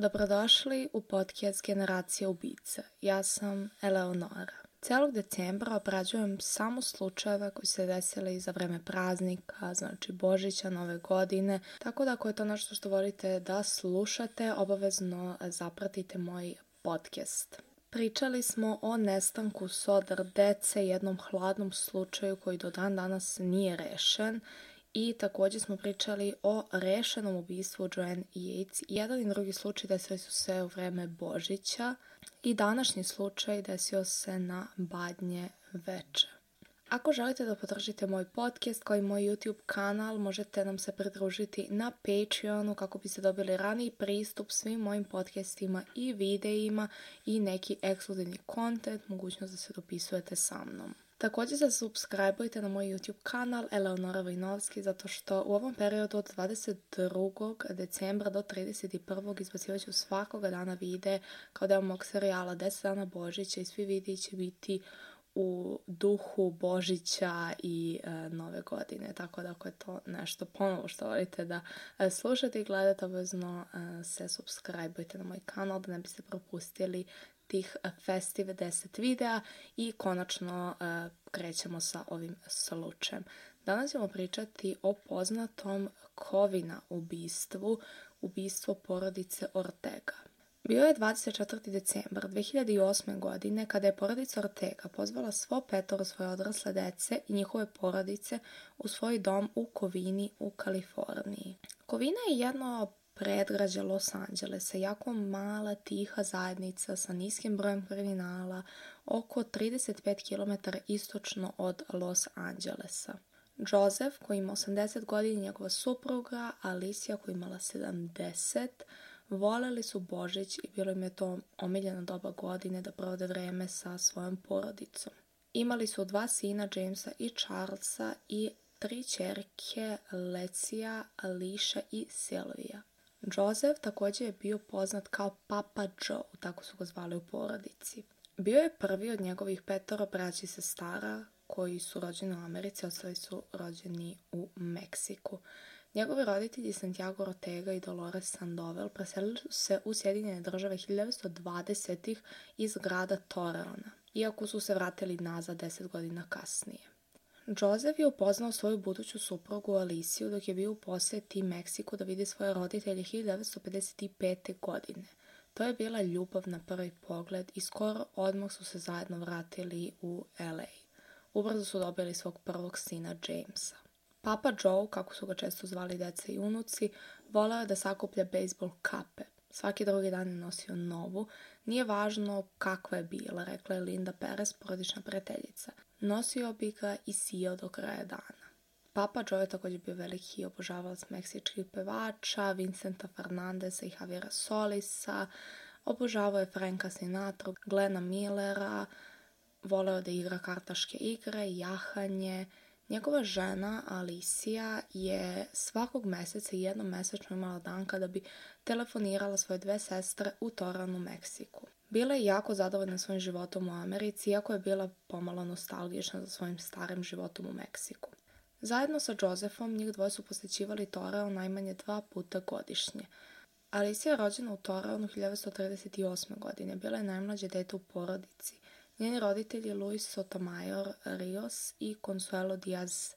Dobrodošli u podcast Generacija ubica. Ja sam Eleonora. Celog decembra obrađujem samo slučajeva koji se desili za vreme praznika, znači Božića, Nove godine, tako da ako je to nešto što volite da slušate, obavezno zapratite moj podcast. Pričali smo o nestanku sodar dece, jednom hladnom slučaju koji do dan danas nije rešen i takođe smo pričali o rešenom ubistvu Joanne Yates. Jedan i drugi slučaj desio su se u vreme Božića i današnji slučaj desio se na badnje veče. Ako želite da podržite moj podcast kao i moj YouTube kanal, možete nam se pridružiti na Patreonu kako biste dobili raniji pristup svim mojim podcastima i videima i neki ekskluzivni kontent, mogućnost da se dopisujete sa mnom. Takođe se subscribeujte na moj YouTube kanal Eleonora Vojnovski zato što u ovom periodu od 22. decembra do 31. izbacivat ću svakoga dana vide kao deo mog serijala 10 dana Božića i svi vidi će biti u duhu Božića i e, Nove godine. Tako da ako je to nešto ponovo što volite da e, slušate i gledate, obvezno e, se subscribeujte na moj kanal da ne biste propustili tih e, festive 10 videa i konačno e, krećemo sa ovim slučajem. Danas ćemo pričati o poznatom Kovina ubistvu, ubistvo porodice Ortega. Bio je 24. decembar 2008. godine kada je porodica Ortega pozvala svo petoro svoje odrasle dece i njihove porodice u svoj dom u Kovini u Kaliforniji. Kovina je jedno predgrađe Los Angelesa, jako mala, tiha zajednica sa niskim brojem kriminala, oko 35 km istočno od Los Angelesa. Joseph, koji ima 80 godina, njegova supruga, Alicia, koja imala 70, voleli su Božić i bilo im je to omiljena doba godine da provode vreme sa svojom porodicom. Imali su dva sina, Jamesa i Charlesa i tri čerke Lecija, Ališa i Silvija. Joseph takođe je bio poznat kao Papa Joe, tako su ga zvali u porodici. Bio je prvi od njegovih petoro braći i stara koji su rođeni u Americi, ostali su rođeni u Meksiku. Njegovi roditelji Santiago Ortega i Dolores Sandoval preselili su se u Sjedinjene države 1920-ih iz grada Torreona, iako su se vratili nazad 10 godina kasnije. Jozef je upoznao svoju buduću suprugu Aliciju dok je bio u poseti Meksiku da vidi svoje roditelje 1955. godine. To je bila ljubav na prvi pogled i skoro odmah su se zajedno vratili u LA. Ubrzo su dobili svog prvog sina Jamesa. Papa Joe, kako su ga često zvali deca i unuci, volao je da sakuplja bejsbol kape – Svaki drugi dan je nosio novu. Nije važno kakva je bila, rekla je Linda Perez, porodična prijateljica. Nosio bi ga i sijao do kraja dana. Papa Joe je također bio veliki obožavalac meksičkih pevača, Vincenta Fernandeza i Javiera Solisa, obožavao je Franka Sinatra, Glena Millera, voleo da igra kartaške igre, jahanje, Njegova žena Alicia je svakog mjeseca jednom mesečno imala dan kada bi telefonirala svoje dve sestre u Toranu, Meksiku. Bila je jako zadovoljna svojim životom u Americi, iako je bila pomalo nostalgična za svojim starim životom u Meksiku. Zajedno sa Josefom njih dvoje su posjećivali Torao najmanje dva puta godišnje. Alicia je rođena u Torao 1938. godine, bila je najmlađe dete u porodici. Njeni roditelji Luis Sotomayor Rios i Consuelo Diaz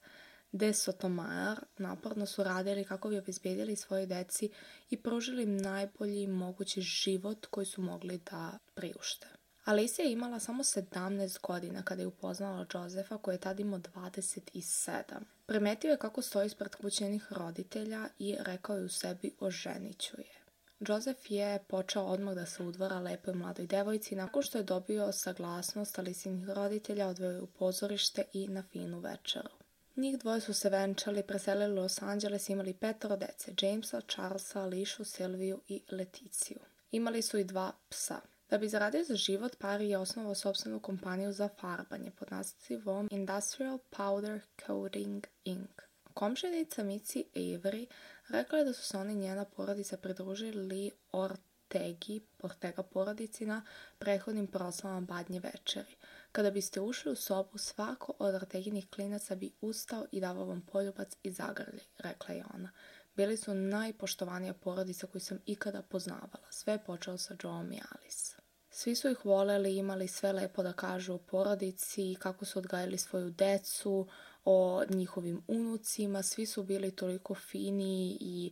de Sotomayor naporno su radili kako bi obezbijedili svoje deci i pružili im najbolji mogući život koji su mogli da priušte. Alicia je imala samo 17 godina kada je upoznala Josefa koji je tad imao 27. Primetio je kako stoji ispred kućenih roditelja i rekao je u sebi oženiću je. Jozef je počeo odmah da se udvara lepoj mladoj devojci nakon što je dobio saglasnost Alisinih roditelja odveo je u pozorište i na finu večeru. Njih dvoje su se venčali, preselili u Los Angeles i imali petoro dece, Jamesa, Charlesa, Ališu, Silviju i Leticiju. Imali su i dva psa. Da bi zaradio za život, Pari je osnovao sobstvenu kompaniju za farbanje pod nazivom Industrial Powder Coating Inc. Komšenica Mici Avery rekla je da su se oni njena porodica pridružili Ortegi, Ortega porodici na prethodnim proslavama badnje večeri. Kada biste ušli u sobu, svako od Orteginih klinaca bi ustao i davao vam poljubac i zagrlje, rekla je ona. Bili su najpoštovanija porodica koju sam ikada poznavala. Sve je počelo sa Joe i Alice. Svi su ih voleli, imali sve lepo da kažu o porodici, kako su odgajali svoju decu, o njihovim unucima, svi su bili toliko fini i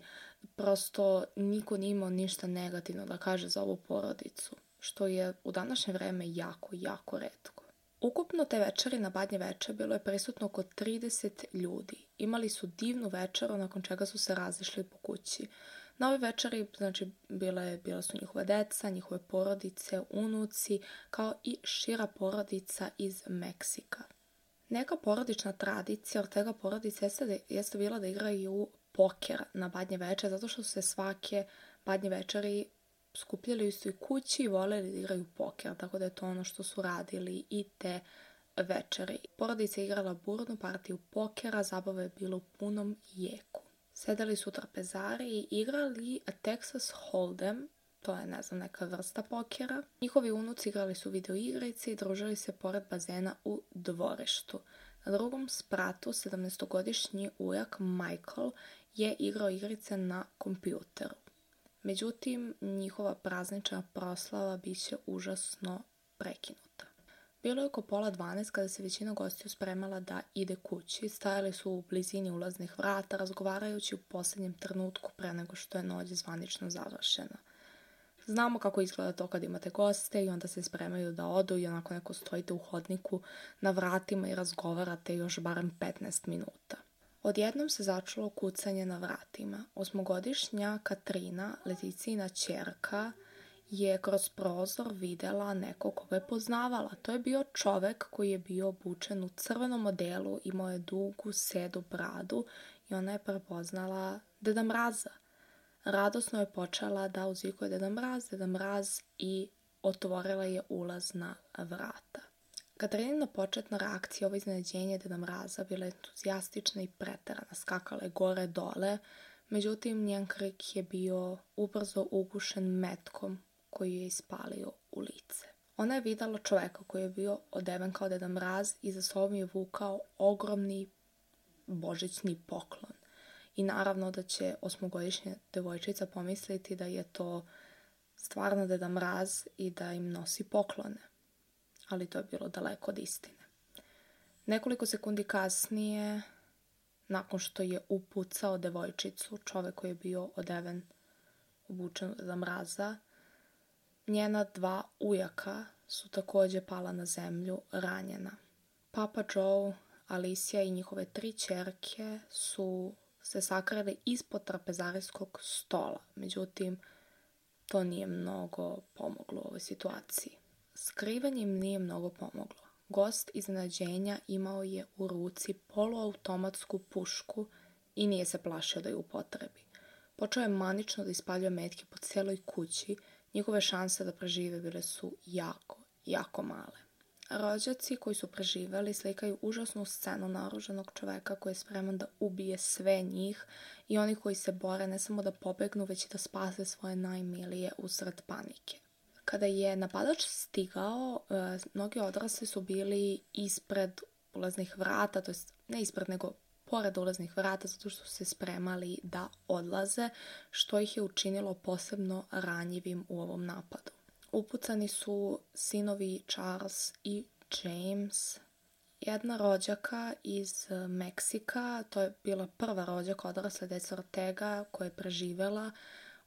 prosto niko nije imao ništa negativno da kaže za ovu porodicu, što je u današnje vreme jako, jako redko. Ukupno te večeri na Badnje veče bilo je prisutno oko 30 ljudi. Imali su divnu večeru nakon čega su se razišli po kući. Na ovoj večeri znači, bila, je, bila su njihova deca, njihove porodice, unuci, kao i šira porodica iz Meksika. Neka porodična tradicija Ortega porodice jeste, da, jeste bila da igraju poker na badnje večer, zato što su se svake badnje večeri skupljali u istoj kući i voleli da igraju poker, tako da je to ono što su radili i te večeri. Porodica je igrala burnu partiju pokera, zabave je bilo u punom jeku. Sedali su u trapezari i igrali Texas Hold'em, to je, ne znam, neka vrsta pokera. Njihovi unuci igrali su video igrice i družili se pored bazena u dvorištu. Na drugom spratu 17-godišnji ujak Michael je igrao igrice na kompjuteru. Međutim, njihova praznična proslava biće užasno prekinuta. Bilo je oko pola 12 kada se većina gostiju spremala da ide kući. Stajali su u blizini ulaznih vrata, razgovarajući u poslednjem trenutku pre nego što je noć zvanično završena – Znamo kako izgleda to kad imate goste i onda se spremaju da odu i onako neko stojite u hodniku na vratima i razgovarate još barem 15 minuta. Odjednom se začulo kucanje na vratima. Osmogodišnja Katrina, Leticina čerka, je kroz prozor videla neko koga je poznavala. To je bio čovek koji je bio obučen u crvenom modelu, imao je dugu sedu bradu i ona je prepoznala Deda Mraza. Radosno je počela da uzvikuje Deda Mraz, Deda Mraz i otvorila je ulazna vrata. Katarinina početna reakcija ovo iznenađenje Deda Mraza bila je entuzijastična i preterana, skakala je gore dole, međutim njen krik je bio ubrzo ugušen metkom koji je ispalio u lice. Ona je videla čoveka koji je bio odeven kao Deda Mraz i za sobom je vukao ogromni božićni poklon i naravno da će osmogodišnja devojčica pomisliti da je to stvarno Deda Mraz i da im nosi poklone. Ali to je bilo daleko od istine. Nekoliko sekundi kasnije, nakon što je upucao devojčicu, čovek koji je bio odeven obučen za mraza, njena dva ujaka su takođe pala na zemlju ranjena. Papa Joe, Alicia i njihove tri čerke su se sakrade ispod trapezarskog stola. Međutim, to nije mnogo pomoglo u ovoj situaciji. Skrivanje im nije mnogo pomoglo. Gost iznenađenja imao je u ruci poluautomatsku pušku i nije se plašio da ju upotrebi. Počeo je manično da ispaljuje metke po celoj kući, njihove šanse da prežive bile su jako, jako male. Rođaci koji su preživali slikaju užasnu scenu naoruženog čoveka koji je spreman da ubije sve njih i oni koji se bore ne samo da pobegnu, već i da spase svoje najmilije usred panike. Kada je napadač stigao, e, mnogi odrasli su bili ispred ulaznih vrata, to jest ne ispred nego pored ulaznih vrata zato što su se spremali da odlaze, što ih je učinilo posebno ranjivim u ovom napadu. Upucani su sinovi Charles i James. Jedna rođaka iz e, Meksika, to je bila prva rođaka odrasle dece Ortega koja je preživela,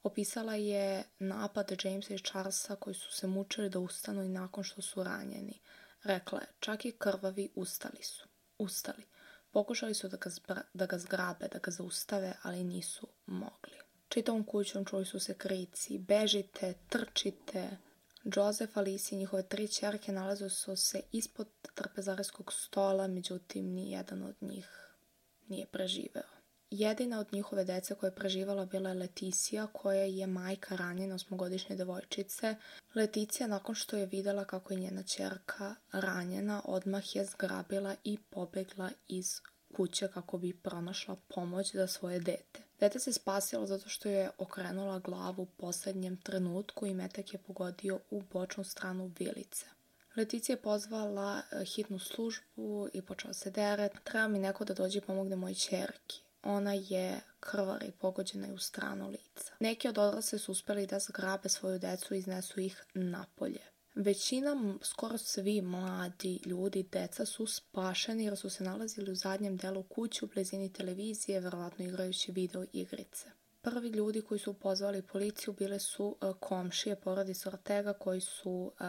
opisala je napad Jamesa i Charlesa koji su se mučili da ustanu i nakon što su ranjeni. Rekla je, čak i krvavi ustali su. Ustali. Pokušali su da ga, zbra, da ga zgrabe, da ga zaustave, ali nisu mogli. Čitavom kućom čuli su se krici, bežite, trčite, Joseph, Alice i njihove tri čerke nalazu su se ispod trpezarijskog stola, međutim ni jedan od njih nije preživeo. Jedina od njihove dece koja je preživala bila je Leticia, koja je majka ranjene osmogodišnje devojčice. Leticia, nakon što je videla kako je njena čerka ranjena, odmah je zgrabila i pobegla iz kuće kako bi pronašla pomoć za svoje dete. Dete se spasilo zato što je okrenula glavu u poslednjem trenutku i metak je pogodio u bočnu stranu vilice. Leticija je pozvala e, hitnu službu i počeo se deret. Treba mi neko da dođe i pomogne moj čerki. Ona je krvari pogođena je u stranu lica. Neki od odrasle su uspeli da zgrabe svoju decu i iznesu ih napolje. Većina, skoro svi mladi ljudi i deca su spašeni jer su se nalazili u zadnjem delu kuće u blizini televizije, verovatno igrajući video igrice. Prvi ljudi koji su pozvali policiju bile su e, komšije porodice Ortega koji su e,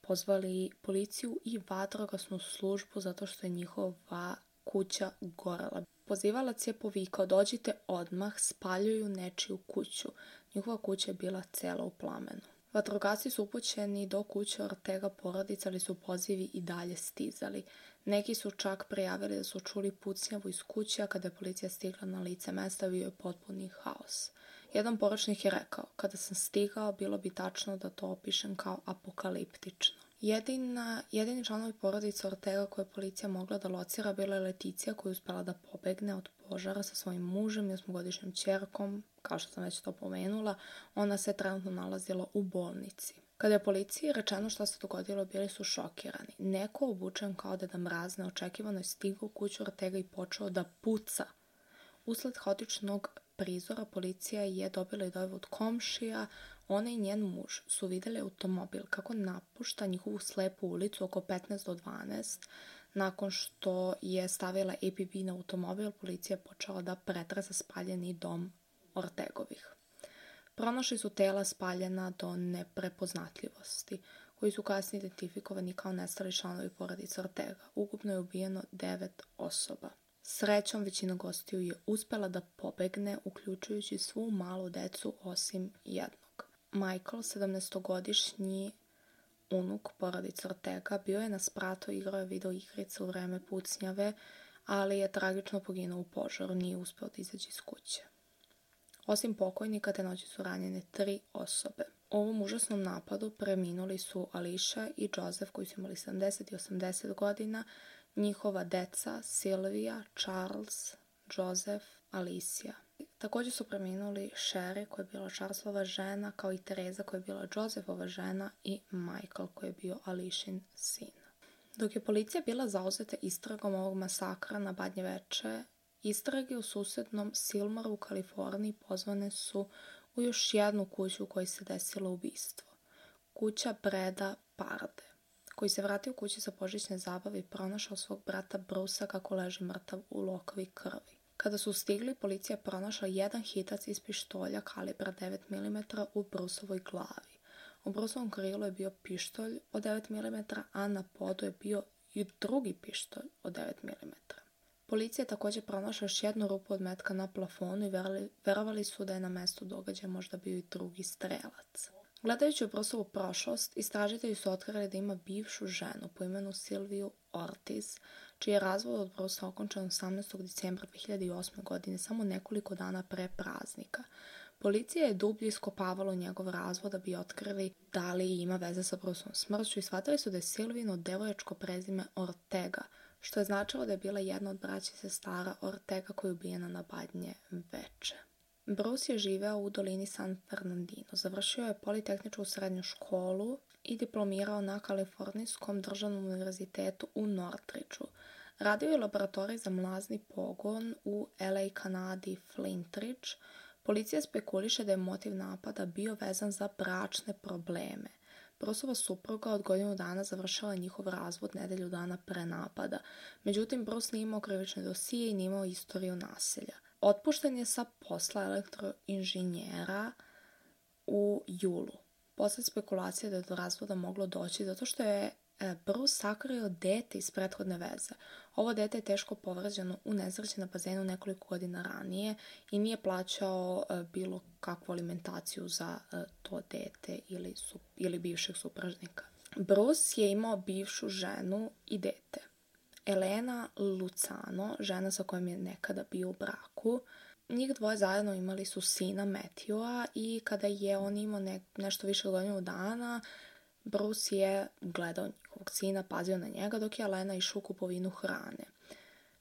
pozvali policiju i vatrogasnu službu zato što je njihova kuća gorela. Pozivalac je povikao dođite odmah, spaljuju nečiju kuću. Njihova kuća je bila cela u plamenu. Vatrogasci su upućeni do kuće Ortega porodica, ali su pozivi i dalje stizali. Neki su čak prijavili da su čuli pucnjavu iz kuće, a kada je policija stigla na lice mesta, bio je potpuni haos. Jedan poročnik je rekao, kada sam stigao, bilo bi tačno da to opišem kao apokaliptično. Jedina, jedini članovi porodice Ortega koje je policija mogla da locira bila je Leticija koja je uspela da pobegne od požara sa svojim mužem i osmogodišnjom čerkom kao što sam već to pomenula, ona se trenutno nalazila u bolnici. Kada je policiji rečeno šta se dogodilo, bili su šokirani. Neko obučen kao da mraz neočekivano je stigao u kuću Ortega i počeo da puca. Usled haotičnog prizora policija je dobila i dojevu od komšija, ona i njen muž su videli automobil kako napušta njihovu slepu ulicu oko 15 do 12. Nakon što je stavila APB na automobil, policija je počela da pretrasa spaljeni dom Ortegovih. Pronašli su tela spaljena do neprepoznatljivosti, koji su kasnije identifikovani kao nestali članovi porodice Ortega. Ukupno je ubijeno devet osoba. Srećom, većina gostiju je uspela da pobegne, uključujući svu malu decu osim jednog. Michael, 17-godišnji unuk porodice Ortega, bio je na spratu igrao je video igrice u vreme pucnjave, ali je tragično poginuo u požaru, nije uspeo da izađe iz kuće. Osim pokojnika, te noći su ranjene tri osobe. U ovom užasnom napadu preminuli su Ališa i Joseph koji su imali 70 i 80 godina, njihova deca Silvija, Charles, Joseph, Alicia. Takođe su preminuli Sherry koja je bila Charlesova žena, kao i Tereza koja je bila Josephova žena i Michael koji je bio Ališin sin. Dok je policija bila zauzeta istragom ovog masakra na Badnje veče, Istrage u susednom Silmaru u Kaliforniji pozvane su u još jednu kuću u kojoj se desilo ubistvo. Kuća Breda Parde, koji se vratio kući sa božićne zabave i pronašao svog brata Brusa kako leži mrtav u lokovi krvi. Kada su stigli, policija pronašla jedan hitac iz pištolja kalibra 9 mm u Brusovoj glavi. U Brusovom krilu je bio pištolj od 9 mm, a na podu je bio i drugi pištolj od 9 mm. Policija je također pronašla još jednu rupu od metka na plafonu i verovali su da je na mestu događaja možda bio i drugi strelac. Gledajući u prosovu prošlost, istražitelji su otkrili da ima bivšu ženu po imenu Silviju Ortiz, čiji je razvod od Brusa okončan 18. decembra 2008. godine, samo nekoliko dana pre praznika. Policija je dublje iskopavala njegov razvod da bi otkrili da li ima veze sa Brusom smrću i shvatili su da je Silvino devojačko prezime Ortega – što je značilo da je bila jedna od braće sestara Ortega koja je ubijena na badnje veče. Bruce je živeo u dolini San Fernandino. Završio je politehničku srednju školu i diplomirao na Kalifornijskom državnom univerzitetu u Northridgeu. Radio je laboratorij za mlazni pogon u LA Kanadi Flintridge. Policija spekuliše da je motiv napada bio vezan za bračne probleme. Brosova supruga od godinu dana završila njihov razvod nedelju dana pre napada, međutim Bros nije imao krivične dosije i nije imao istoriju naselja. Otpušten je sa posla elektroinženjera u julu. Posle spekulacije da je do razvoda moglo doći zato što je Bruce e, sakrio dete iz prethodne veze. Ovo dete je teško povređeno u nezreći na bazenu nekoliko godina ranije i nije plaćao e, bilo kakvu alimentaciju za e, to dete ili, su, ili bivšeg supražnika. Bruce je imao bivšu ženu i dete. Elena Lucano, žena sa kojom je nekada bio u braku, njih dvoje zajedno imali su sina Matthewa i kada je on imao ne, nešto više godinu dana, Bruce je gledao njih svakog sina pazio na njega dok je Alena išla u kupovinu hrane.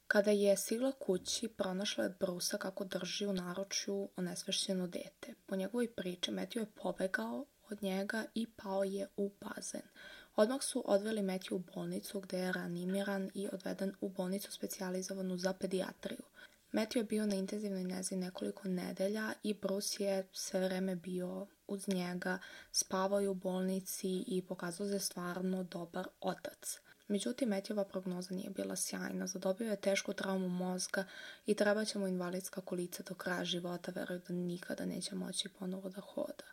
Kada je stigla kući, pronašla je Brusa kako drži u naručju onesvešćeno dete. Po njegovoj priči, Metio je pobegao od njega i pao je u bazen. Odmah su odveli Metiju u bolnicu gde je ranimiran i odveden u bolnicu specijalizovanu za pedijatriju. Metio je bio na intenzivnoj nezi nekoliko nedelja i Bruce je sve vreme bio uz njega, spavao je u bolnici i pokazao se da stvarno dobar otac. Međutim, Metjeva prognoza nije bila sjajna. Zadobio je tešku traumu mozga i treba će mu invalidska kolica do kraja života, veruju da nikada neće moći ponovo da hoda.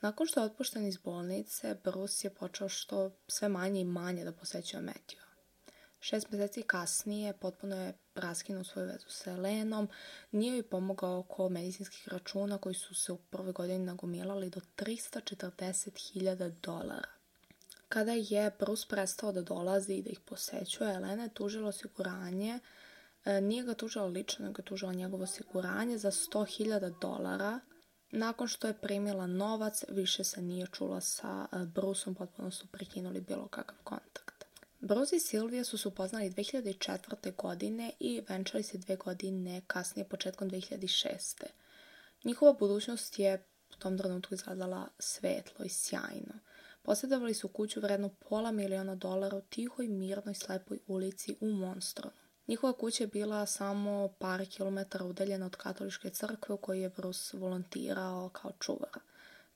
Nakon što je otpušten iz bolnice, Bruce je počeo što sve manje i manje da posećuje Metjeva. Šest meseci kasnije potpuno je raskinuo svoju vezu sa Elenom, nije joj pomogao oko medicinskih računa koji su se u prvoj godini nagomilali do 340.000 dolara. Kada je Bruce prestao da dolazi i da ih posećuje, Elena je tužila osiguranje, e, nije ga tužila lično, nego je tužila njegovo osiguranje za 100.000 dolara. Nakon što je primila novac, više se nije čula sa e, Bruceom, potpuno su prekinuli bilo kakav kontakt. Broz i Silvija su se upoznali 2004. godine i venčali se dve godine kasnije, početkom 2006. Njihova budućnost je u tom trenutku izgledala svetlo i sjajno. Posjedovali su kuću vrednu pola miliona dolara u tihoj, mirnoj, slepoj ulici u Monstronu. Njihova kuća je bila samo par kilometara udaljena od katoličke crkve u kojoj je Bruce volontirao kao čuvara.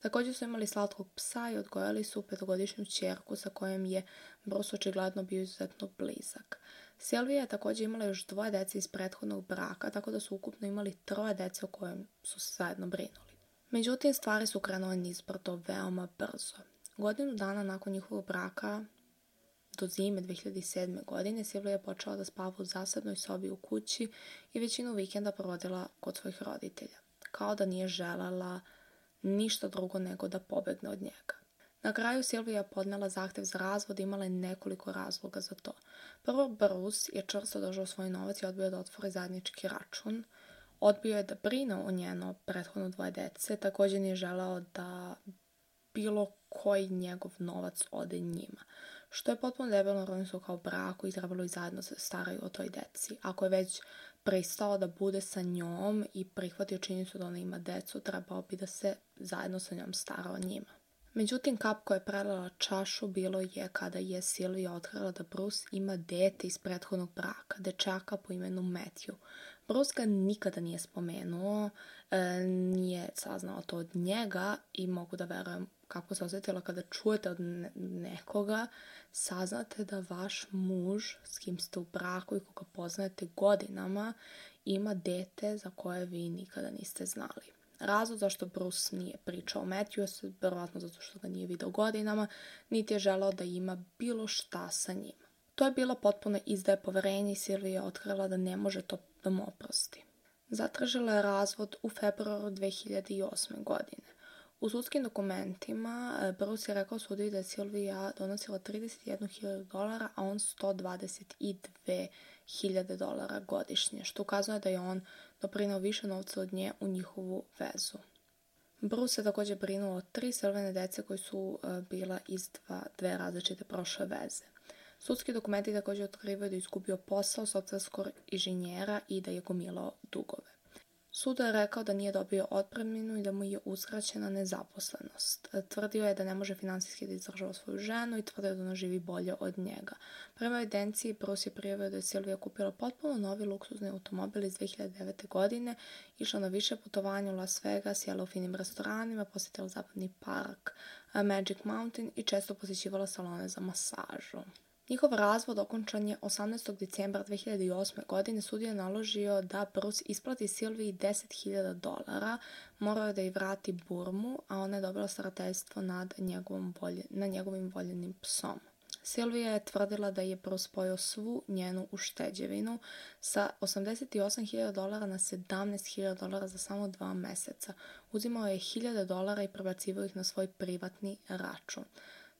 Takođe su imali slatkog psa i odgojili su petogodišnju čerku sa kojom je Bruce očigledno bio izuzetno blizak. Silvija je takođe imala još dvoje dece iz prethodnog braka, tako da su ukupno imali troje dece o kojem su se zajedno brinuli. Međutim, stvari su krenule nizbrdo veoma brzo. Godinu dana nakon njihovog braka, do zime 2007. godine, Silvija je počela da spava u zasadnoj sobi u kući i većinu vikenda provodila kod svojih roditelja, kao da nije želela ništa drugo nego da pobegne od njega. Na kraju Silvija podnela zahtev za razvod i imala je nekoliko razloga za to. Prvo, Bruce je čvrsto držao svoj novac i odbio da otvori zadnjički račun. Odbio je da brine o njeno prethodno dvoje dece, takođe nije želao da bilo koji njegov novac ode njima. Što je potpuno debelno, jer oni su kao braku i trebalo i zajedno da se staraju o toj deci. Ako je već pristao da bude sa njom i prihvatio činjenicu da ona ima decu, trebao bi da se zajedno sa njom stara o njima. Međutim, kap koja je prelala čašu bilo je kada je Silvija otkrila da Bruce ima dete iz prethodnog braka, dečaka po imenu Matthew. Bruce ga nikada nije spomenuo, e, nije saznao to od njega i mogu da verujem kako se osjetila kada čujete od nekoga, saznate da vaš muž s kim ste u braku i koga poznajete godinama ima dete za koje vi nikada niste znali. Razlog zašto Bruce nije pričao o Matthews, verovatno zato što ga nije video godinama, niti je želao da ima bilo šta sa njim. To je bila potpuno izdaje poverenja i Silvija je otkrila da ne može to da mu oprosti. Zatražila je razvod u februaru 2008. godine. U sudskim dokumentima e, prvo si rekao sudi da je Silvija donosila 31.000 dolara, a on 122.000 dolara godišnje, što ukazuje da je on doprinao više novca od nje u njihovu vezu. Bruce je također brinuo o tri Silvene dece koji su e, bila iz dva, dve različite prošle veze. Sudski dokumenti također otkrivaju da je izgubio posao softverskog inženjera i da je gomilao dugove. Suda je rekao da nije dobio otpremninu i da mu je uskraćena nezaposlenost. Tvrdio je da ne može finansijski da izdržava svoju ženu i tvrdio da ona živi bolje od njega. Prema evidenciji Bruce je prijavio da je Silvija kupila potpuno novi luksuzni automobil iz 2009. godine, išla na više putovanja u Las Vegas, jela u finim restoranima, posjetila zapadni park Magic Mountain i često posjećivala salone za masažu. Njihov razvod okončan je 18. decembra 2008. godine. Sud je naložio da Bruce isplati Silvi 10.000 dolara, morao je da i vrati Burmu, a ona je dobila starateljstvo nad njegovom bolje, na njegovim voljenim psom. Silvija je tvrdila da je prospojio svu njenu ušteđevinu sa 88.000 dolara na 17.000 dolara za samo dva meseca. Uzimao je 1.000 dolara i prebacivao ih na svoj privatni račun.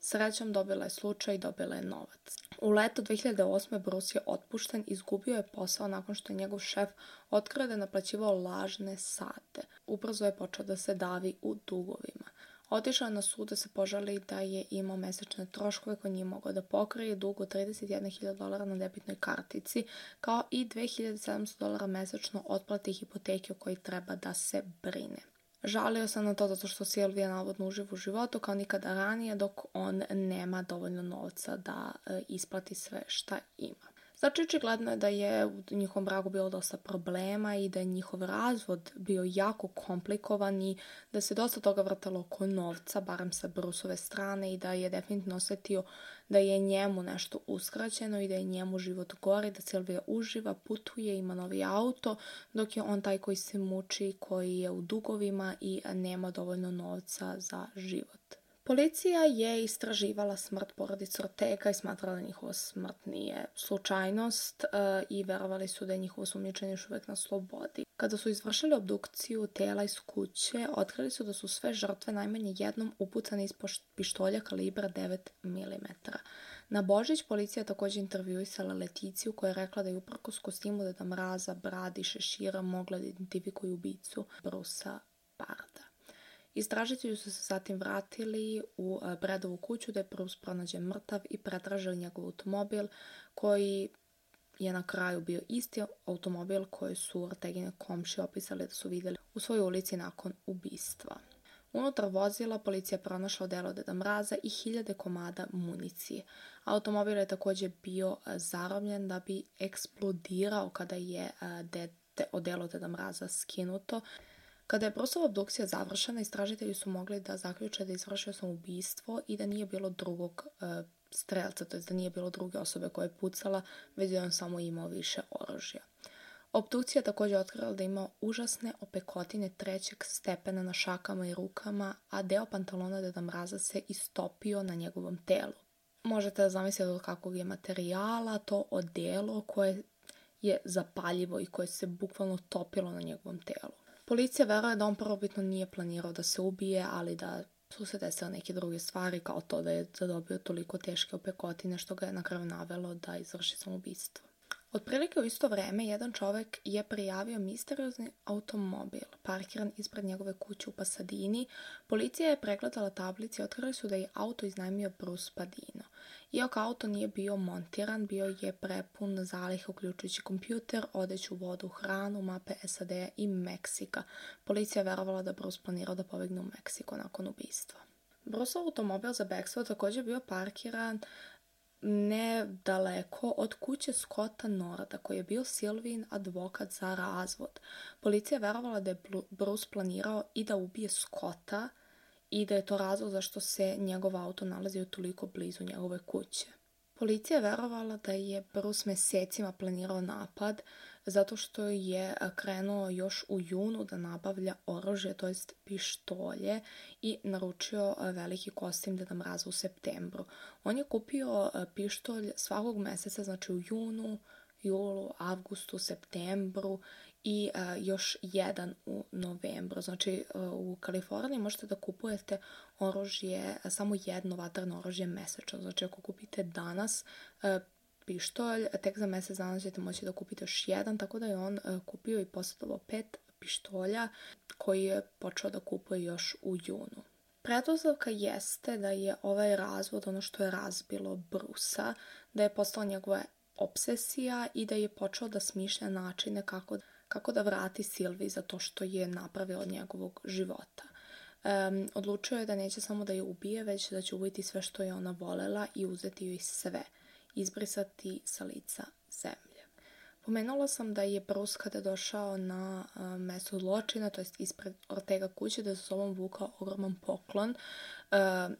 Srećom dobila je slučaj i dobila je novac. U leto 2008. Bruce je otpušten i izgubio je posao nakon što je njegov šef otkrio da je naplaćivao lažne sate. Ubrzo je počeo da se davi u dugovima. Otišao je na sud da se požali da je imao mesečne troškove koje nije mogao da pokrije dug od 31.000 dolara na debitnoj kartici, kao i 2.700 dolara mesečno otplate hipoteke o kojoj treba da se brine. Žalio se na to zato što Silvija navodno uživa u životu kao nikada ranije dok on nema dovoljno novca da e, isplati sve šta ima. Znači, očigledno je da je u njihovom braku bilo dosta problema i da je njihov razvod bio jako komplikovan i da se dosta toga vrtalo oko novca, barem sa Brusove strane i da je definitivno osetio da je njemu nešto uskraćeno i da je njemu život gori, da Silvija uživa, putuje, ima novi auto, dok je on taj koji se muči, koji je u dugovima i nema dovoljno novca za život. Policija je istraživala smrt porodice Ortega i smatrala da njihova smrt nije slučajnost e, i verovali su da je njihovo sumnjičenje još uvek na slobodi. Kada su izvršili obdukciju tela iz kuće, otkrili su da su sve žrtve najmanje jednom upucane iz pištolja kalibra 9 mm. Na Božić policija je takođe intervjuisala Leticiju koja je rekla da je uprkos kostimu Deda Mraza, bradi, šešira mogla da identifikuje ubicu Brusa Barda. Istražitelji su se zatim vratili u e, Bredovu kuću gde je Bruce pronađen mrtav i pretražili njegov automobil koji je na kraju bio isti automobil koji su Ortegine komši opisali da su videli u svojoj ulici nakon ubistva. Unutar vozila policija je pronašla delo Deda Mraza i hiljade komada municije. Automobil je takođe bio e, zarobljen da bi eksplodirao kada je e, dete odelo Deda Mraza skinuto. Kada je prosova obdukcija završena, istražitelji su mogli da zaključe da je izvršio sam ubistvo i da nije bilo drugog e, strelca, to je da nije bilo druge osobe koja je pucala, već da je on samo imao više oružja. Obdukcija je također otkrila da ima užasne opekotine trećeg stepena na šakama i rukama, a deo pantalona Deda Mraza se istopio na njegovom telu. Možete da zamislite od kakvog je materijala to odelo koje je zapaljivo i koje se bukvalno topilo na njegovom telu. Policija veruje da on prvobitno nije planirao da se ubije, ali da su se desile neke druge stvari, kao to da je zadobio toliko teške opekotine što ga je na kraju navelo da izvrši samoubistvo. Otprilike u isto vreme jedan čovek je prijavio misteriozni automobil parkiran ispred njegove kuće u Pasadini. Policija je pregledala tablici i otkrili su da je auto iznajmio Bruce Padino. Iako auto nije bio montiran, bio je prepun zaliha uključujući kompjuter, odeću vodu, hranu, mape SAD-a i Meksika. Policija je verovala da Bruce planirao da pobegne u Meksiko nakon ubistva. Brusov automobil za bekstvo također bio parkiran nedaleko od kuće Skota Norda, koji je bio Silvin advokat za razvod. Policija je verovala da je Bruce planirao i da ubije Skota i da je to razlog zašto se njegov auto nalazio toliko blizu njegove kuće. Policija je verovala da je Bruce mesecima planirao napad, zato što je e, krenuo još u junu da nabavlja oružje, to jest pištolje i naručio e, veliki kostim Deda Mraza u septembru. On je kupio e, pištolj svakog meseca, znači u junu, julu, avgustu, septembru i a, još jedan u novembru. Znači a, u Kaliforniji možete da kupujete oružje, samo jedno vatrano oružje mesečno. Znači ako kupite danas pištolj, tek za mesec dana ćete moći da kupite još jedan, tako da je on e, kupio i posjedovao pet pištolja koji je počeo da kupuje još u junu. Pretpostavka jeste da je ovaj razvod ono što je razbilo Brusa, da je postala njegova obsesija i da je počeo da smišlja načine kako, kako da vrati Silvi za to što je napravio od njegovog života. Um, odlučio je da neće samo da je ubije, već da će ubiti sve što je ona volela i uzeti joj sve – izbrisati sa lica zemlje. Pomenula sam da je Prus kada došao na mesto zločina, to jest ispred Ortega kuće, da su sa sobom vukao ogroman poklon. E,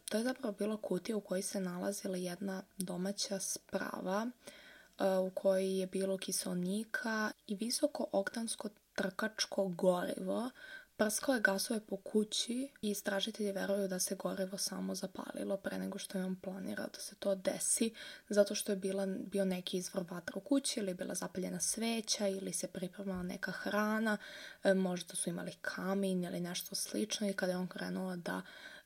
to je zapravo bila kutija u kojoj se nalazila jedna domaća sprava e, u kojoj je bilo kiselnika i visoko oktansko trkačko gorivo Prskao je gasove po kući i istražitelji veruju da se gorivo samo zapalilo pre nego što je on planirao da se to desi, zato što je bila, bio neki izvor vatra u kući ili je bila zapaljena sveća ili se pripremala neka hrana, e, možda su imali kamin ili nešto slično i kada je on krenuo da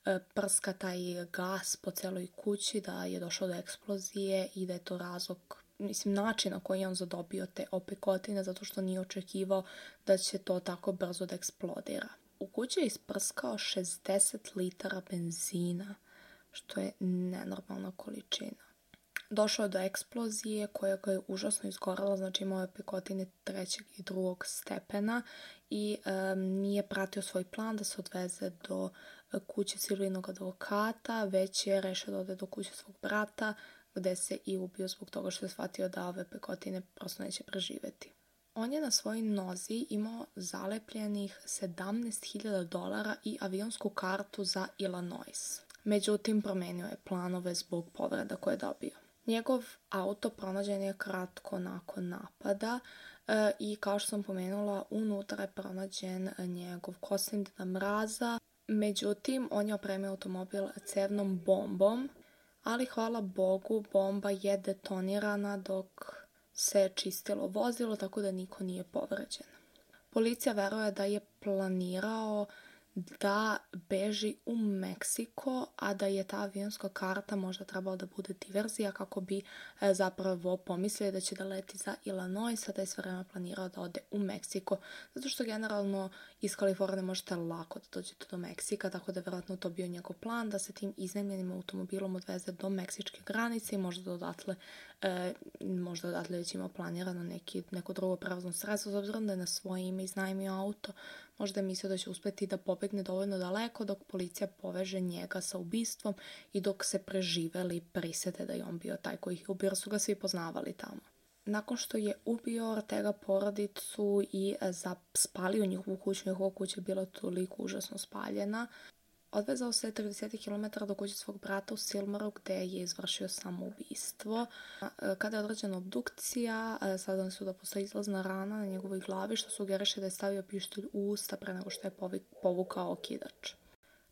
e, prska taj gas po celoj kući, da je došlo do eksplozije i da je to razlog mislim, način na koji je on zadobio te opekotine zato što nije očekivao da će to tako brzo da eksplodira. U kući je isprskao 60 litara benzina, što je nenormalna količina. Došao je do eksplozije koja ga je užasno izgorela, znači imao je pekotine trećeg i drugog stepena i um, nije pratio svoj plan da se odveze do e, kuće Silvinog advokata, već je rešio da ode do kuće svog brata gde se i ubio zbog toga što je shvatio da ove pekotine prosto neće preživeti. On je na svojoj nozi imao zalepljenih 17.000 dolara i avionsku kartu za Illinois. Međutim, promenio je planove zbog povreda koje je dobio. Njegov auto pronađen je kratko nakon napada e, i kao što sam pomenula, unutra je pronađen njegov kosim deda mraza. Međutim, on je opremio automobil cevnom bombom ali hvala Bogu bomba je detonirana dok se čistilo vozilo, tako da niko nije povređen. Policija veruje da je planirao da beži u Meksiko, a da je ta avionska karta možda trebala da bude diverzija kako bi e, zapravo pomislio da će da leti za Illinois, a da je sve vreme planirao da ode u Meksiko. Zato što generalno iz Kalifornije možete lako da dođete do Meksika, tako da je verovatno to bio njegov plan da se tim iznemljenim automobilom odveze do meksičke granice i možda dodatle E, možda odatle već ima planirano neki, neko drugo prevozno sredstvo, s obzirom da je na svoje ime iznajmio auto, možda je mislio da će uspeti da pobegne dovoljno daleko dok policija poveže njega sa ubistvom i dok se preživeli prisete da je on bio taj koji ih ubio, su ga svi poznavali tamo. Nakon što je ubio Ortega porodicu i e, zap, spalio njihovu kuću, njihova kuća je bila toliko užasno spaljena, Odvezao se 30 km do kuće svog brata u Silmaru gde je izvršio samoubistvo. Kada je odrađena obdukcija, saznali su da postoji izlazna rana na njegovoj glavi što sugeriše da je stavio pištolj u usta pre nego što je povukao okidač.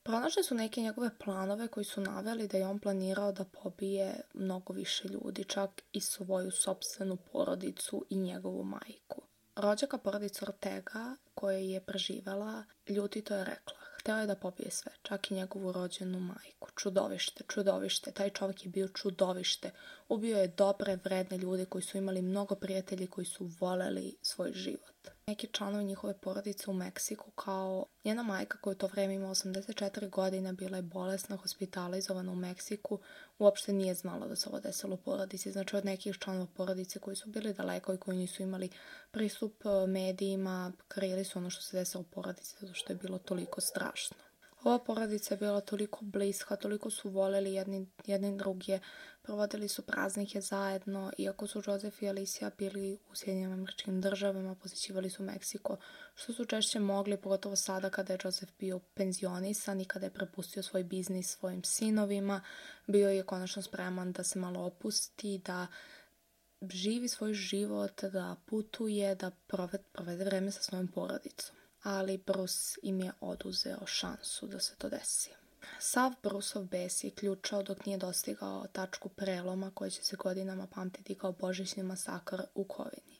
Pronašli su neke njegove planove koji su naveli da je on planirao da pobije mnogo više ljudi, čak i svoju sobstvenu porodicu i njegovu majku. Rođaka porodica Ortega, koja je preživela, ljutito je rekla Hteo je da popije sve, čak i njegovu rođenu majku. Čudovište, čudovište, taj čovjek je bio čudovište. Ubio je dobre, vredne ljude koji su imali mnogo prijatelji koji su voleli svoj život. Neki članovi njihove porodice u Meksiku, kao njena majka koja u to vreme ima 84 godina, bila je bolesna, hospitalizovana u Meksiku, uopšte nije znala da se ovo desilo u porodici. Znači od nekih članova porodice koji su bili daleko i koji nisu imali pristup eh, medijima, krili su ono što se desilo u porodici zato što je bilo toliko strašno. Ova porodica je bila toliko bliska, toliko su voleli jedni, jedni drugije, provodili su praznike zajedno, iako su Josef i Alicia bili u Sjedinim američkim državama, posjećivali su Meksiko, što su češće mogli, pogotovo sada kada je Josef bio penzionisan i kada je prepustio svoj biznis svojim sinovima, bio je konačno spreman da se malo opusti, da živi svoj život, da putuje, da provede vreme sa svojom porodicom ali Bruce im je oduzeo šansu da se to desi. Sav Brusov bes je ključao dok nije dostigao tačku preloma koja će se godinama pamtiti kao božićni masakar u Kovini.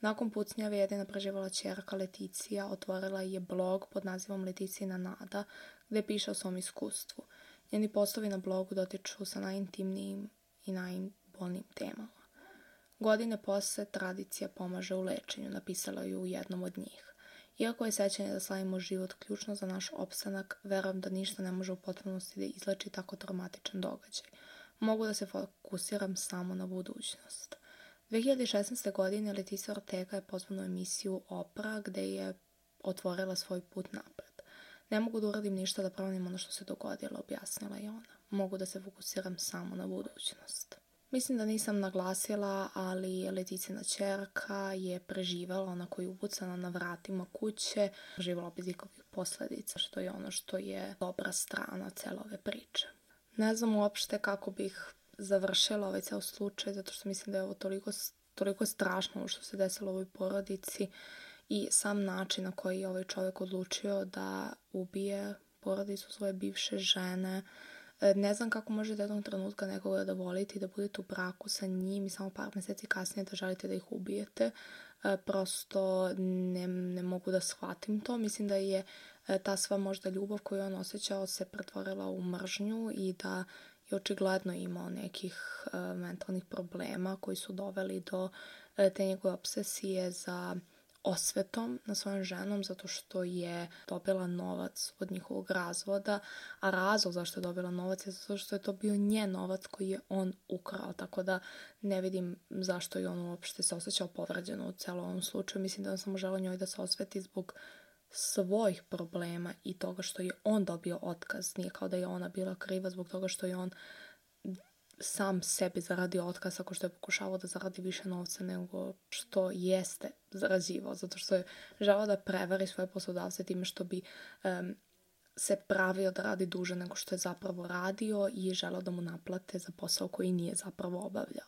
Nakon pucnjave jedina preživala čerka Leticija otvorila je blog pod nazivom Leticina Nada gde piše o svom iskustvu. Njeni postovi na blogu dotiču sa najintimnijim i najbolnijim temama. Godine posle tradicija pomaže u lečenju, napisala ju u jednom od njih. Iako je sećanje da slavimo život ključno za naš opstanak, verujem da ništa ne može u potpunosti da izlači tako traumatičan događaj. Mogu da se fokusiram samo na budućnost. 2016. godine Leticia Ortega je pozvana u emisiju Opera gde je otvorila svoj put napred. Ne mogu da uradim ništa da promenim ono što se dogodilo, objasnila je ona. Mogu da se fokusiram samo na budućnost. Mislim da nisam naglasila, ali Leticina čerka je preživela, ona koja je upucana na vratima kuće, preživela bez ikakvih posledica, što je ono što je dobra strana cele ove priče. Ne znam uopšte kako bih završila ovaj ceo slučaj, zato što mislim da je ovo toliko, toliko strašno što se desilo u ovoj porodici i sam način na koji je ovaj čovjek odlučio da ubije porodicu svoje bivše žene, E, ne znam kako može da jednog trenutka nekoga da volite i da budete u braku sa njim i samo par meseci kasnije da želite da ih ubijete. E, prosto ne, ne mogu da shvatim to. Mislim da je e, ta sva možda ljubav koju on osjećao se pretvorila u mržnju i da je očigledno imao nekih mentalnih problema koji su doveli do te njegove obsesije za osvetom na svojom ženom zato što je dobila novac od njihovog razvoda, a razlog zašto je dobila novac je zato što je to bio njen novac koji je on ukrao, tako da ne vidim zašto je on uopšte se osjećao povređeno u celom ovom slučaju. Mislim da on samo želeo njoj da se osveti zbog svojih problema i toga što je on dobio otkaz. Nije kao da je ona bila kriva zbog toga što je on uh, sam sebi zaradio otkaz ako što je pokušavao da zaradi više novca nego što jeste zarađivao, zato što je želao da prevari svoje poslodavce time što bi um, se pravio da radi duže nego što je zapravo radio i želao da mu naplate za posao koji nije zapravo obavljao.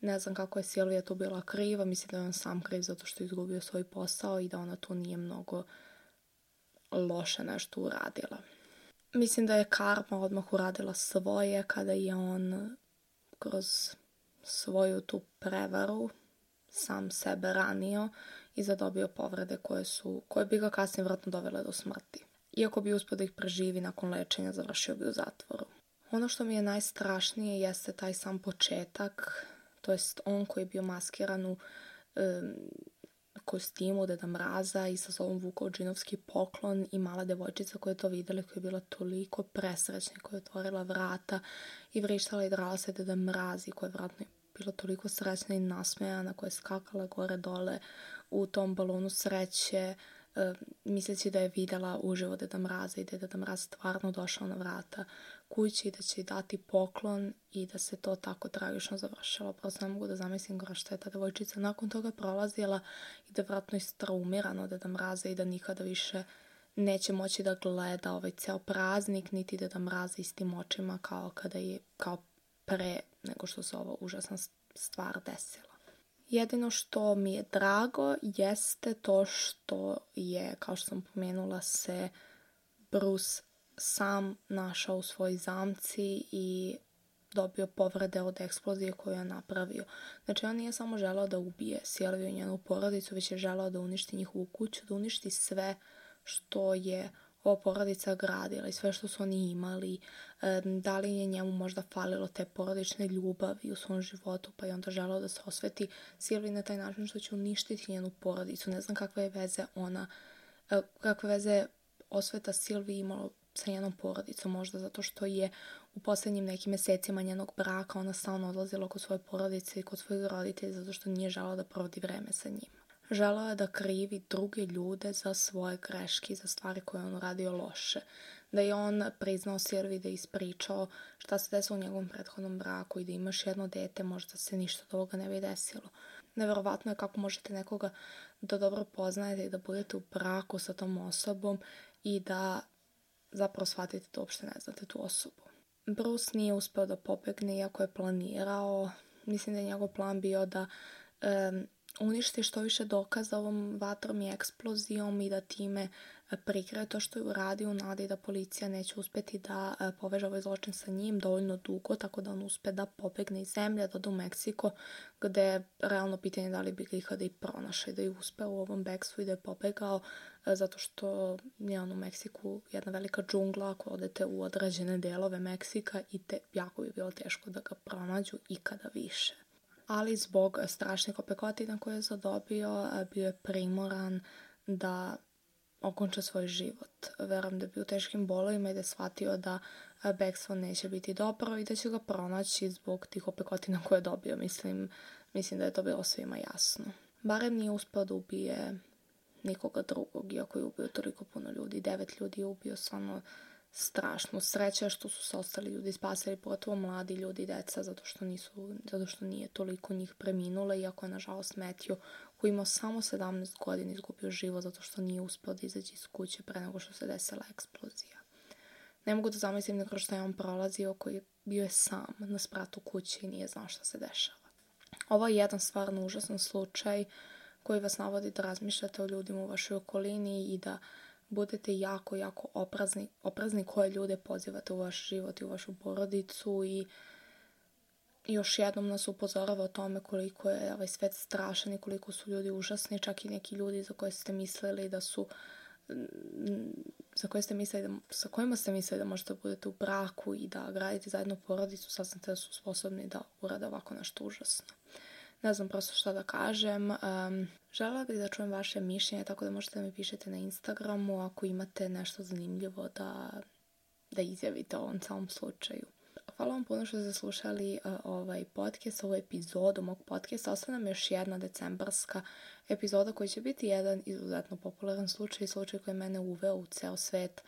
Ne znam kako je Silvija tu bila kriva, mislim da je on sam kriv zato što je izgubio svoj posao i da ona tu nije mnogo loše nešto uradila. Mislim da je karma odmah uradila svoje kada je on kroz svoju tu prevaru sam sebe ranio i zadobio povrede koje, su, koje bi ga kasnije vratno dovele do smrti. Iako bi uspio da ih preživi nakon lečenja, završio bi u zatvoru. Ono što mi je najstrašnije jeste taj sam početak, to jest on koji je bio maskiran u um, kostimu Deda Mraza i sa sobom vukao džinovski poklon i mala devojčica koja je to videla koja je bila toliko presrećna koja je otvorila vrata i vrištala i drala se Deda Mrazi koja je vratno bila toliko srećna i nasmejana koja je skakala gore dole u tom balonu sreće eh, misleći da je videla uživo Deda Mraza i da je Deda Mraz stvarno došao na vrata kući da će dati poklon i da se to tako tragično završilo. Prosto pa ne mogu da zamislim gore što je ta devojčica nakon toga prolazila i da je vratno istraumirana od Deda Mraza i da nikada više neće moći da gleda ovaj ceo praznik, niti da da mraza istim očima kao kada je, kao pre nego što se ova užasna stvar desila. Jedino što mi je drago jeste to što je, kao što sam pomenula, se Bruce sam našao u svoj zamci i dobio povrede od eksplozije koju je napravio. Znači, on nije samo želao da ubije Silviju i njenu porodicu, već je želao da uništi njihovu kuću, da uništi sve što je ova porodica gradila i sve što su oni imali. Da li je njemu možda falilo te porodične ljubavi u svom životu, pa je onda želao da se osveti Silvi na taj način što će uništiti njenu porodicu. Ne znam kakve je veze ona, e, kakve veze osveta Silvi imalo sa njenom porodicom, možda zato što je u poslednjim nekim mesecima njenog braka ona stalno odlazila kod svoje porodice i kod svojih roditelja zato što nije žela da provodi vreme sa njima. Želao je da krivi druge ljude za svoje greške za stvari koje on radio loše. Da je on priznao Sirvi da je ispričao šta se desilo u njegovom prethodnom braku i da imaš jedno dete, možda se ništa od ovoga ne bi desilo. Neverovatno je kako možete nekoga da dobro poznajete i da budete u braku sa tom osobom i da zapravo shvatite da uopšte ne znate tu osobu. Bruce nije uspeo da pobegne iako je planirao. Mislim da je njegov plan bio da um, uništi što više dokaza ovom vatrom i eksplozijom i da time prikrao to što je uradio u nadi da policija neće uspeti da e, poveže ovaj zločin sa njim dovoljno dugo, tako da on uspe da pobegne iz zemlje, da do Meksiko, gde je realno pitanje da li bi ga ikada i pronašli, da je uspeo u ovom bekstvu i da je pobegao, e, zato što je on u Meksiku jedna velika džungla, ako odete u određene delove Meksika i te, jako bi bilo teško da ga pronađu ikada više ali zbog strašnih opekotina koje je zadobio e, bio je primoran da okonča svoj život. Veram da bi u teškim bolovima i da shvatio da e, Bexon neće biti dobro i da će ga pronaći zbog tih opekotina koje je dobio. Mislim, mislim da je to bilo svima jasno. Barem nije uspeo da ubije nikoga drugog, iako je ubio toliko puno ljudi. Devet ljudi je ubio stvarno strašno. Sreća što su se ostali ljudi spasili, pogotovo mladi ljudi i deca, zato što, nisu, zato što nije toliko njih preminulo, iako je nažalost Matthew koji imao samo 17 godina izgubio život zato što nije uspeo da izađe iz kuće pre nego što se desila eksplozija. Ne mogu da zamislim nekako što je on prolazio koji bio je sam na spratu kuće i nije znao šta se dešava. Ovo je jedan stvarno užasan slučaj koji vas navodi da razmišljate o ljudima u vašoj okolini i da budete jako, jako oprazni, oprazni koje ljude pozivate u vaš život i u vašu porodicu i uh, još jednom nas upozorava o tome koliko je ovaj svet strašan i koliko su ljudi užasni, čak i neki ljudi za koje ste mislili da su mm, za koje ste mislili da, sa kojima ste mislili da možete da budete u braku i da gradite zajedno porodicu, sad sam da su sposobni da urade ovako nešto užasno. Ne znam prosto šta da kažem. Um, žela bih da čujem vaše mišljenje, tako da možete da mi pišete na Instagramu ako imate nešto zanimljivo da, da izjavite o ovom samom slučaju. Hvala vam puno što ste slušali uh, ovaj podcast, ovu epizodu mog podcasta. Ostane nam još jedna decembarska epizoda koja će biti jedan izuzetno popularan slučaj, slučaj koji je mene uveo u ceo svet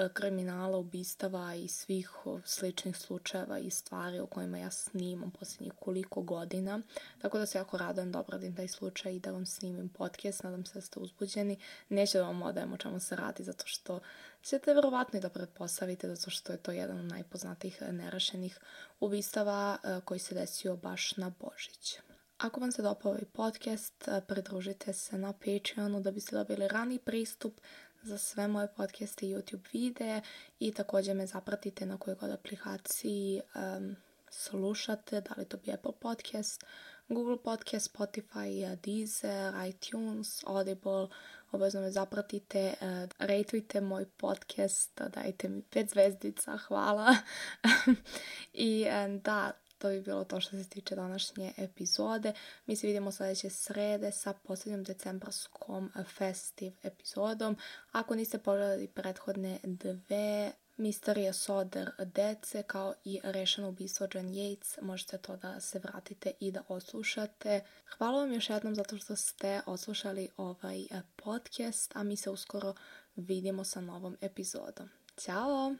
E, kriminala, ubistava i svih sličnih slučajeva i stvari o kojima ja snimam posljednjih koliko godina. Tako da se jako radujem da obradim taj slučaj i da vam snimim podcast. Nadam se da ste uzbuđeni. Neću da vam odajem o čemu se radi zato što ćete verovatno i da pretpostavite zato što je to jedan od najpoznatijih nerašenih ubistava e, koji se desio baš na Božić. Ako vam se dopao ovaj podcast, e, pridružite se na Patreonu da biste dobili rani pristup za sve moje podcaste i YouTube videe i takođe me zapratite na kojoj god aplikaciji um, slušate, da li to bi Apple podcast, Google podcast, Spotify, Deezer, iTunes, Audible, obavezno me zapratite, eh, rejtujte moj podcast, dajte mi pet zvezdica, hvala. I da, to bi bilo to što se tiče današnje epizode. Mi se vidimo sljedeće srede sa posljednjom decembarskom festive epizodom. Ako niste pogledali prethodne dve, Misterija Soder Dece kao i Rešeno ubistvo John Yates. Možete to da se vratite i da oslušate. Hvala vam još jednom zato što ste oslušali ovaj podcast, a mi se uskoro vidimo sa novom epizodom. Ćao!